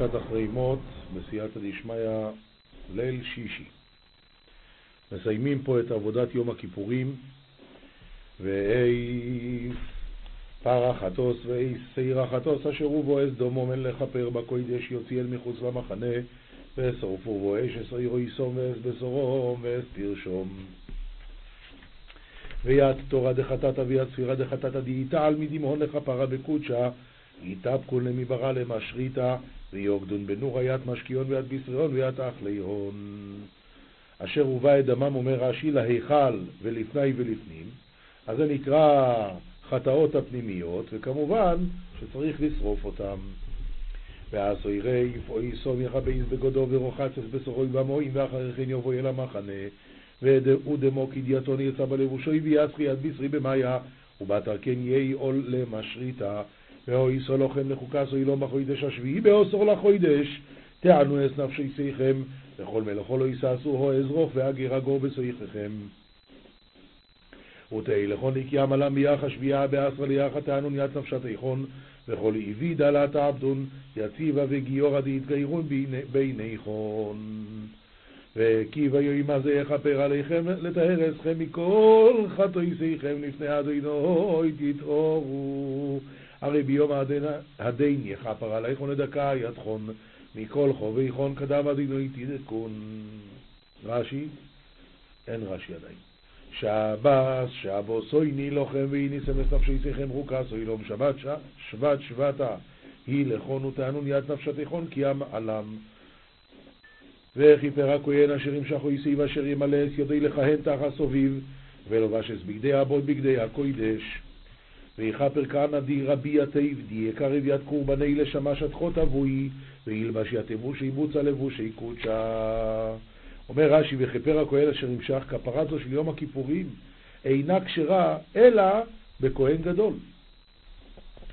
פרשת אחרי מות, בסייעתא דשמיא, ליל שישי. מסיימים פה את עבודת יום הכיפורים, ואי פרח חטוס ואי שעיר החטוס אשר הוא בועז דומו מן לכפר בקוידש יוציא אל מחוץ למחנה ושרפו בו אש אסעירו יסום ואס בסורום ואס פרשום. ויד תורה דחטאת ויד ספירה דחטאת דהיתה על מדמהון לכפרה בקודשה יתאפקון למיברה למשריתא ויוגדון בנור היד משקיעון ויד בישריון ויד אחלי הון. אשר הובא את דמם אומר רש"י להיכל ולפני ולפנים, אז זה נקרא חטאות הפנימיות, וכמובן שצריך לשרוף אותם. ועשו ירא יפעוי סום יכבייס בגודו ורוחצס בסורוי במועים ואחרי כן יבוא אל המחנה ודמו כדיאטון יצא בלבושוי ויסחי יד בשרי במאיה ובתר יהי עול למשריתא ואוי סולוכם לחוקס אוי לא בחוידש השביעי באוסור לחוידש תענו אס נפשי שיכם וכל מלאכו לא יסעשו הו אזרוך והגר הגור בסויככם ותהי לכון נקיים עלם ביח השביעה בעשרה ליח התענון יד נפשת איכון וכל איבי דלת עבדון יציבה וגיורא דהתגיירון בעיני חון וכי ויהי מה זה יכפר עליכם לטהר אסכם מכל חטאיסיכם לפני אדינוי תתעורו הרי ביום הדין יכפר עליכם לדקה ידכון מכל חובי חון קדם אדינוי תדקון רש"י? אין רש"י עדיין. שבס, שבוס אוי לוחם ואיני סמס נפשי שיכם רוקס אוי לום שבת שבת שבתה. היא לכון ותענון יד נפשתיכון כי ים עלם. וכיפר הכהן אשר ימשכו יסיב אשר ימלא את ידי לכהן תחת סוביב ולובש את בגדי אבות בגדי הקוידש ויכפר כהנא די רבי יתיב די יקרב יד קורבני לשמש עד חוט אבוי וילבש יתבושי בוצה לבושי קודשה אומר רש"י, וכפר הכהן אשר נמשך, כפרה זו של יום הכיפורים אינה כשרה, אלא בכהן גדול.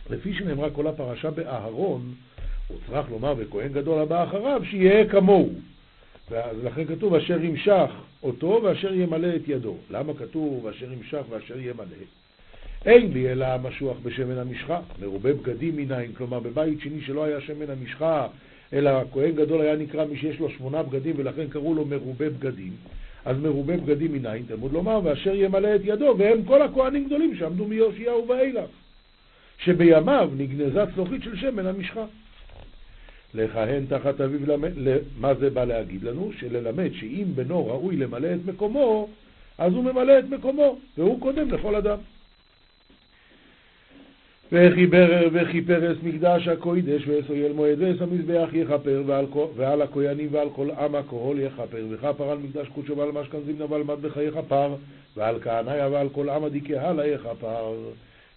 לפי שנאמרה כל הפרשה באהרון, הוא צריך לומר בכהן גדול הבא אחריו, שיהיה כמוהו. ולכן כתוב אשר ימשך אותו ואשר ימלא את ידו. למה כתוב אשר ימשך ואשר ימלא? אין לי אלא משוח בשמן המשחה, מרובה בגדים מניין, כלומר בבית שני שלא היה שמן המשחה אלא הכהן גדול היה נקרא מי שיש לו שמונה בגדים ולכן קראו לו מרובה בגדים. אז מרובה בגדים מניין, תלמוד לומר, ואשר ימלא את ידו, והם כל הכהנים גדולים שעמדו מיאשיהו ואילך, שבימיו נגנזה צלוחית של שמן המשחה. לכהן תחת אביו, מה זה בא להגיד לנו? שללמד שאם בנו ראוי למלא את מקומו, אז הוא ממלא את מקומו, והוא קודם לכל אדם. וכיפר אס מקדש הקוידש ואסויל מועד ואס המזבח יכפר ועל הכהנים ועל כל עם הכהול יכפר וכפר על מקדש קודשו ועל משכן זמנה ועל מטבח יכפר ועל כהניה ועל כל עם הדיקהלה יכפר.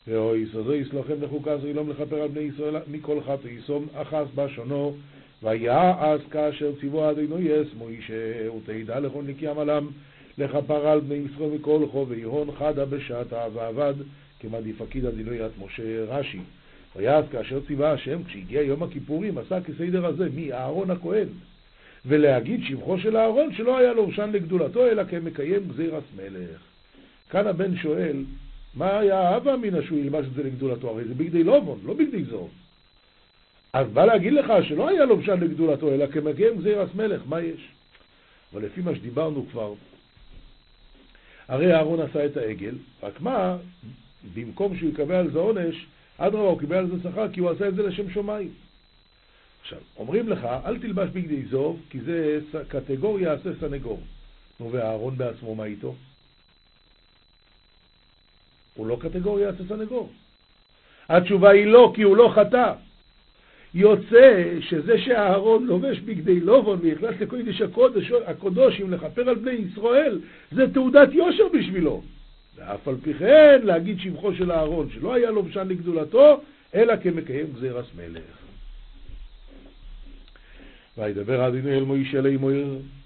ואוי סוזו יסלוחם לחוקה זו ילום לכפר על בני ישראל מכל חטא יסום אחס בשונו. ויעש כאשר ציוו אדינו יס מוישה ותדע לכל נקיים עלם לכפר על בני ישראל מכל חובי הון חדה בשעתה ועבד כמעדיף עקידא דילויית משה רש"י. ויעש כאשר ציווה השם, כשהגיע יום הכיפורים, עשה כסדר הזה, מי? אהרון הכהן. ולהגיד שבחו של אהרון שלא היה לו ראשן לגדולתו, אלא כמקיים גזירס מלך. כאן הבן שואל, מה היה האבא אמינא שהוא ילבש את זה לגדולתו? הרי זה בגדי לובון, לא בגדי זור. אז בא להגיד לך שלא היה לו ראשן לגדולתו, אלא כמקיים גזירס מלך, מה יש? אבל לפי מה שדיברנו כבר, הרי אהרון עשה את העגל, רק מה, במקום שהוא יקבל על זה עונש, אדרבה, הוא קיבל על זה שכר כי הוא עשה את זה לשם שמיים. עכשיו, אומרים לך, אל תלבש בגדי זוב, כי זה קטגור יעשה סנגור. נו, ואהרון בעצמו, מה איתו? הוא לא קטגור יעשה סנגור. התשובה היא לא, כי הוא לא חטא. יוצא שזה שאהרון לובש בגדי לובון ויכנס לקודש הקודש, הקודושים לכפר על בני ישראל, זה תעודת יושר בשבילו. ואף על פי כן להגיד שבחו של אהרון, שלא היה לובשן לגדולתו, אלא כמקיים גזירס מלך. וידבר אדינו אל מוישה לאמור,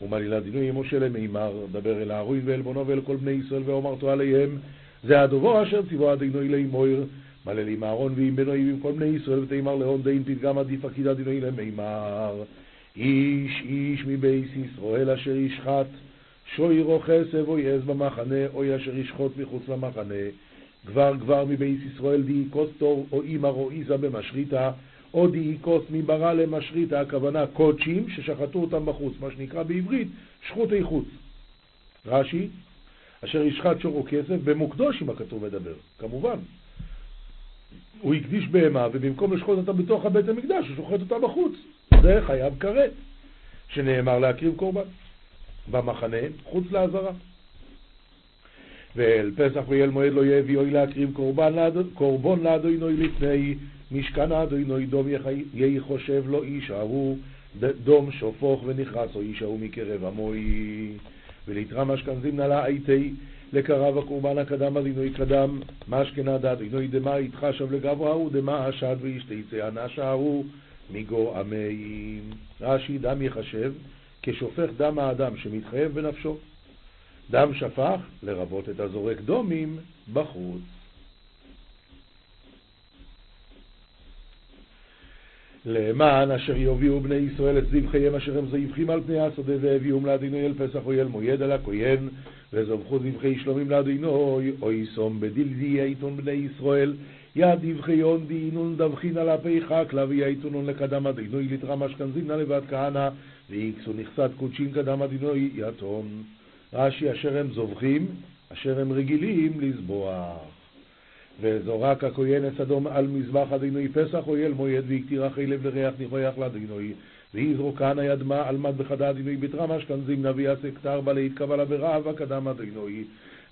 ומלילה אדינו אל משה למימר, דבר אל אהרון ואל בונו ואל כל בני ישראל, ואומרתו עליהם, זה הדובו אשר ציוו אדינו לאמור, מלל עם אהרון ועם בנו ועם כל בני ישראל, ותאמר להון דין פתגם עדיף עקיד אדינו למימר. איש איש מבייס ישראל אשר ישחט שוי אבו יעז במחנה, או אשר ישחוט מחוץ למחנה. גבר גבר מבייס ישראל די קוסטור, או אימא או איזה במשריתה, או דייקוס מברא למשריתא, הכוונה קודשים ששחטו אותם בחוץ, מה שנקרא בעברית שחוטי חוץ. רש"י, אשר ישחט שורו כסף במוקדושים הכתוב מדבר, כמובן. הוא הקדיש בהמה, ובמקום לשחוט אותה בתוך הבית המקדש, הוא שוחט אותה בחוץ. זה חייב כרת, שנאמר להקריב קורבן. במחנה, חוץ לעזרה. ואל פסח ואל מועד לא יביא אוי להקריב קורבן לאדוני לפני משכן אדוני דום יהי חושב לא איש ההוא דום שופוך ונכרס או איש ההוא מקרב עמוי ולתרם אשכנזים נלה הייתי לקרב הקורבן הקדם אדינוי קדם משכנה דת אדינוי דמה יתחשב לגבו ההוא דמה אשד וישתיצא אנשה ההוא מגו עמי רש"י דם יחשב כשופך דם האדם שמתחייב בנפשו. דם שפך, לרבות את הזורק דומים, בחוץ. למען אשר יוביאו בני ישראל את זבחיהם אשר הם זבחים על פני השדה והביאום לאדינוי אל פסח אויל מויד על הכהן וזבחו זבחי שלומים לאדינוי אוי סום בדלדי עיתון בני ישראל. יד דבחיון דינון דבחין על הפי חק להביא עיתונון לקדם אדינוי לתרם אשכנזין לבד כהנא ויקסו נכסת קודשין קדם אדינוי יתון רש"י אשר הם זובחים, אשר הם רגילים לזבוח. וזורק הכהן אדום על מזבח אדינוי פסח אויל מועד והקטיר אחרי לב לריח נכויח לאדינוי ויזרוקן הידמה על מד בחדה אדינוי בתרם אשכנזים נביא כתר בה להתקבל ברעב הקדם אדינוי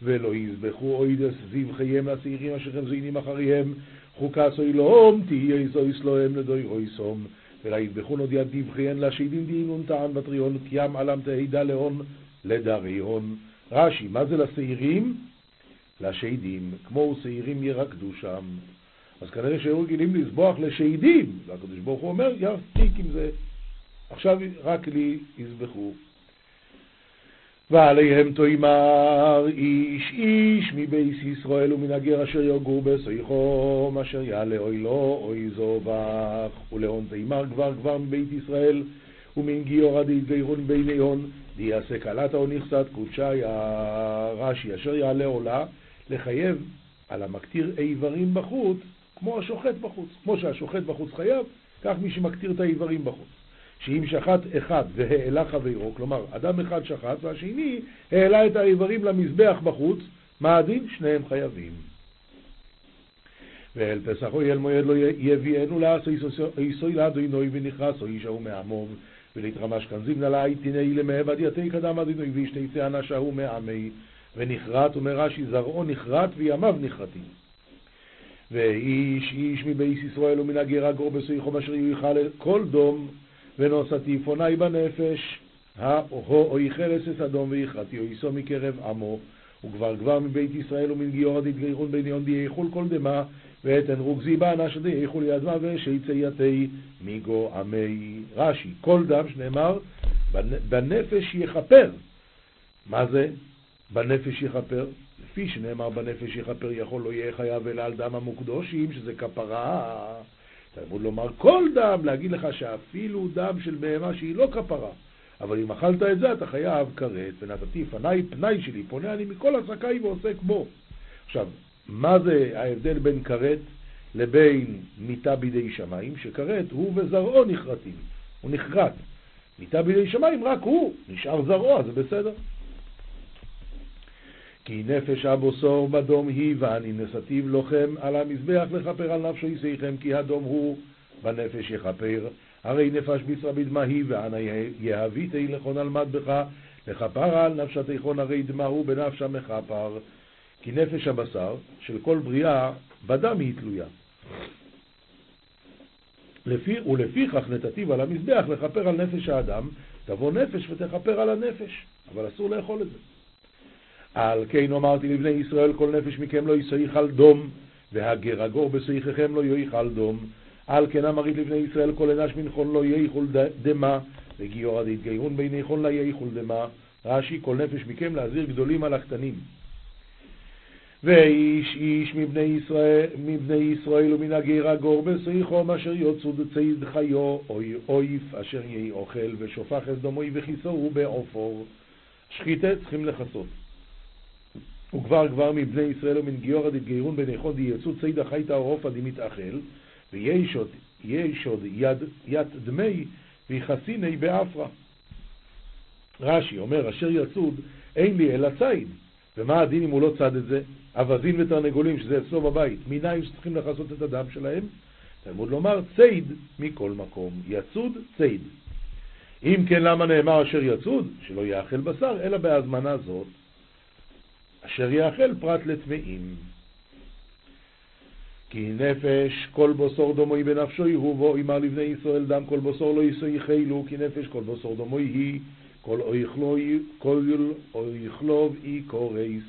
ולא יזבחו אוידס זבחיהם לצעירים אשר הם זינים אחריהם. חוקס אוילום תהיה זו סלוהם לדוי רויסום ולא יזבחו נוד יד דבחיהן לשדים דינון טען בטריון קיים עלם תהידה להון לדריון. רש"י, מה זה לשעירים? לשהידים, כמו שעירים ירקדו שם. אז כנראה שהיו רגילים לסבוח לשהידים, והקדוש ברוך הוא אומר, יפסיק עם זה, עכשיו רק לי יזבחו. ועליהם תאמר איש איש מבייס ישראל ומן הגר אשר יגור בסויחום אשר יעלה אוי לו אוי זובח ולהון תאמר כבר כבר מבית ישראל ומן גיור עד יתגיירון ביני הון דיעשה קלטה או נכסת קודשי הרש"י אשר יעלה עולה לחייב על המקטיר איברים בחוץ כמו השוחט בחוץ. כמו שהשוחט בחוץ חייב, כך מי שמקטיר את האיברים בחוץ. שאם שחט אחד והעלה חברו, כלומר אדם אחד שחט והשני העלה את האיברים למזבח בחוץ, מה הדין? שניהם חייבים. ואל פסח אוי אל מועד לא יביאנו לעשו איסוי לאדוני ונכרס או איש ההוא מעמום ולהתרמש כאן זימנה לאייתיני למעבד יתי קדם אדינוי וישתי צענה שהו מעמי ונכרת ומרש"י זרעו נכרת וימיו נכרתים. ואיש איש מבייס ישראל ומן הגר הגור בסויחו אשר יויכל כל דום ונוסתי פוני בנפש הו אויכל אסס אדום ויכרתי אויסו מקרב עמו וכבר כבר מבית ישראל ומן גיורא דתגיירון בין יון די יחול כל דמה ואתן רוגזי בענה שדי יחול ידמה יתי מיגו עמי רש"י. כל דם שנאמר בנפש יכפר. מה זה? בנפש יכפר. לפי שנאמר בנפש יכפר יכול לא יהיה חייב אלא על דם המוקדושים שזה כפרה. תלמוד לומר כל דם, להגיד לך שאפילו דם של בהמה שהיא לא כפרה. אבל אם אכלת את זה אתה חייב כרת, ונתתי פניי פנאי שלי, פונה אני מכל עסקיי ועוסק בו. עכשיו, מה זה ההבדל בין כרת לבין מיטה בידי שמיים? שכרת הוא וזרעו נכרתים, הוא נכרת. מיטה בידי שמיים רק הוא, נשאר זרעו, זה בסדר. כי נפש הבוסור בדום היא, ואני נשאתיו לוחם על המזבח לכפר על נפשו יסיכם, כי הדום הוא בנפש יכפר. הרי נפש בישרה בדמה היא, ואנה יהביתי לכון על מטבך, לכפר על נפשתיכון הרי דמה הוא בנפשה מכפר. כי נפש הבשר של כל בריאה בדם היא תלויה. לפי, ולפיכך נתתיו על המזבח לכפר על נפש האדם, תבוא נפש ותכפר על הנפש, אבל אסור לאכול את זה. על כן אמרתי לבני ישראל, כל נפש מכם לא יסייך דום, והגר הגור בסייככם לא יאכל דום. על כן אמרית לבני ישראל, כל אנש מנחון לא יאכול דמה, וגיור עד יתגיירון בין יאכול לה יאכול דמה. רש"י, כל נפש מכם להזהיר גדולים על הקטנים. ואיש איש מבני ישראל, מבני ישראל ומן הגר הגור בשיחום אשר יוצאו דציד חיו אוי אויף אשר יהי אוכל ושופך את דמוי וכיסו בעופור שחיתה צריכים לכסות וכבר כבר מבני ישראל ומן גיורא דתגיירון בן איכות דיצאו ציד החייתא עורפא דמתאכל וישות יש עוד יד, יד דמי ויחסיני באפרה. רש"י אומר, אשר יצוד אין לי אלא ציד. ומה הדין אם הוא לא צד את זה? אווזים ותרנגולים, שזה אצלו בבית, מניין שצריכים לכסות את הדם שלהם? תלמוד לומר ציד מכל מקום, יצוד ציד. אם כן, למה נאמר אשר יצוד? שלא יאכל בשר, אלא בהזמנה זאת, אשר יאכל פרט לטמאים. כי נפש כל בוסור דומוי בנפשו הוא בו, אמר לבני ישראל דם כל בוסור לא יסוי חילו, כי נפש כל בוסור דומוי היא, כל אויכלוב אי קורייס.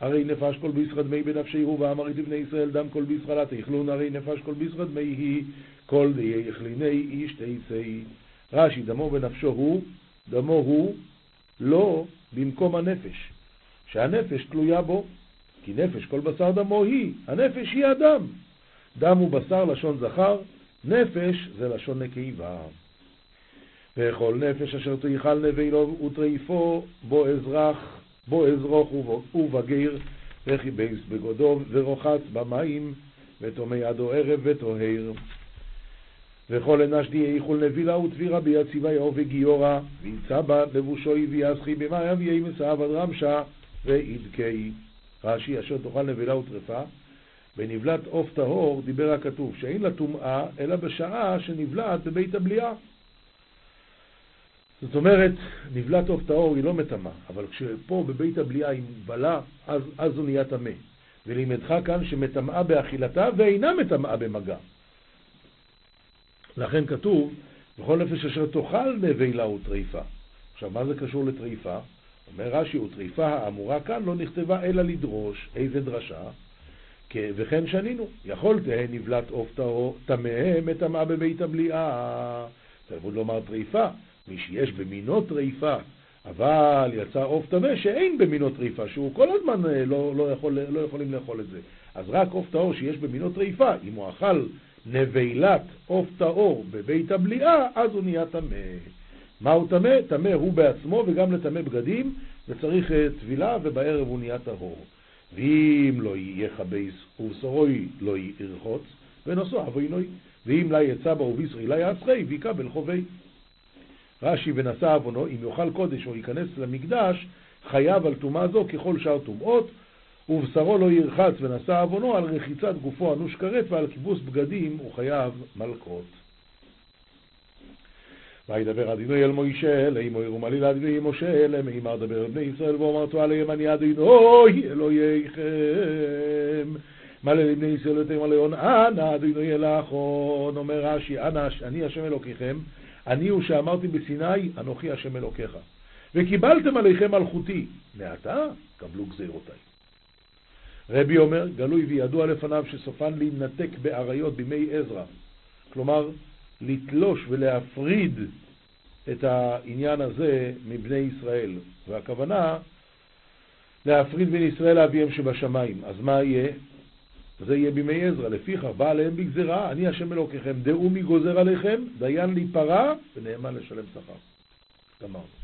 הרי נפש כל בישרד מי בנפשי הוא, ואמרית לבני ישראל דם כל בישרד תאכלון, הרי נפש כל בישרד מי היא, כל די יכליני איש תיסי. רש"י, דמו בנפשו הוא, דמו הוא לא במקום הנפש, שהנפש תלויה בו, כי נפש כל בשר דמו היא, הנפש היא אדם. דם הוא בשר לשון זכר, נפש זה לשון נקבה. וכל נפש אשר תאכל נבילו וטריפו בו אזרח, בו אזרוך ובגיר, וכיבס בגודו ורוחץ במים, וטומא ידו ערב וטוהר. וכל אנש די איכול נבילה ותבירה ביציבה יאו וגיורא, וימצא בה לבושו ויסחי במים ויהי מסעב עד רמשה וידקי. רש"י אשר תאכל נבילה וטרפה, בנבלת עוף טהור דיבר הכתוב שאין לה טומאה אלא בשעה שנבלעת בבית הבליעה. זאת אומרת, נבלת עוף טהור היא לא מטמאה, אבל כשפה בבית הבליעה היא מבלה, אז, אז הוא נהיה טמא. ולימדך כאן שמטמאה באכילתה ואינה מטמאה במגע. לכן כתוב, בכל נפש אשר תאכל נבלה וטריפה. עכשיו, מה זה קשור לטריפה? אומר רש"י, וטריפה האמורה כאן לא נכתבה אלא לדרוש. איזה דרשה? וכן שנינו, יכול תהא נבלת עוף טמא מטמאה בבית הבליעה. תלמוד לומר טריפה, מי שיש במינו טריפה, אבל יצא עוף טמא שאין במינו טריפה, שהוא כל הזמן אה, לא, לא, יכול, לא יכולים לאכול את זה. אז רק עוף טהור שיש במינו טריפה, אם הוא אכל נבילת עוף טהור בבית הבליעה, אז הוא נהיה טמא. מה הוא טמא? טמא הוא בעצמו וגם לטמא בגדים, וצריך אה, טבילה, ובערב הוא נהיה טהור. ואם לא יהיה חבייס ובשרוי לא ירחוץ, ונושא אבוינוי. ואם לה יצא בה ובישרי לה יעשכי, ויקבל חובי. רש"י ונשא עוונו, אם יאכל קודש או ייכנס למקדש, חייב על טומאה זו ככל שאר טומאות, ובשרו לא ירחץ ונשא עוונו על רחיצת גופו אנוש כרת ועל כיבוס בגדים הוא חייב מלקות. וידבר אדינוי אל מוישה, לאמו ירום עלילה אדינוי משה, למימר דבר אל בני ישראל ואומרתו עליהם אני אדינוי אלוהיכם. מלא לבני ישראל יותר מלאון, אנא אדינוי אל האחרון, אומר רש"י, אנא אני השם אלוקיכם, אני הוא שאמרתי בסיני, אנוכי השם אלוקיך. וקיבלתם עליכם מלכותי, מעתה קבלו גזירותיי. רבי אומר, גלוי וידוע לפניו שסופן להינתק באריות בימי עזרא. כלומר, לתלוש ולהפריד את העניין הזה מבני ישראל. והכוונה, להפריד בין ישראל לאביהם שבשמיים. אז מה יהיה? זה יהיה בימי עזרא. לפיכך בא עליהם בגזרה, אני השם אלוקיכם, דעו מי גוזר עליכם, דיין להיפרע ונאמן לשלם שכר. גמרנו.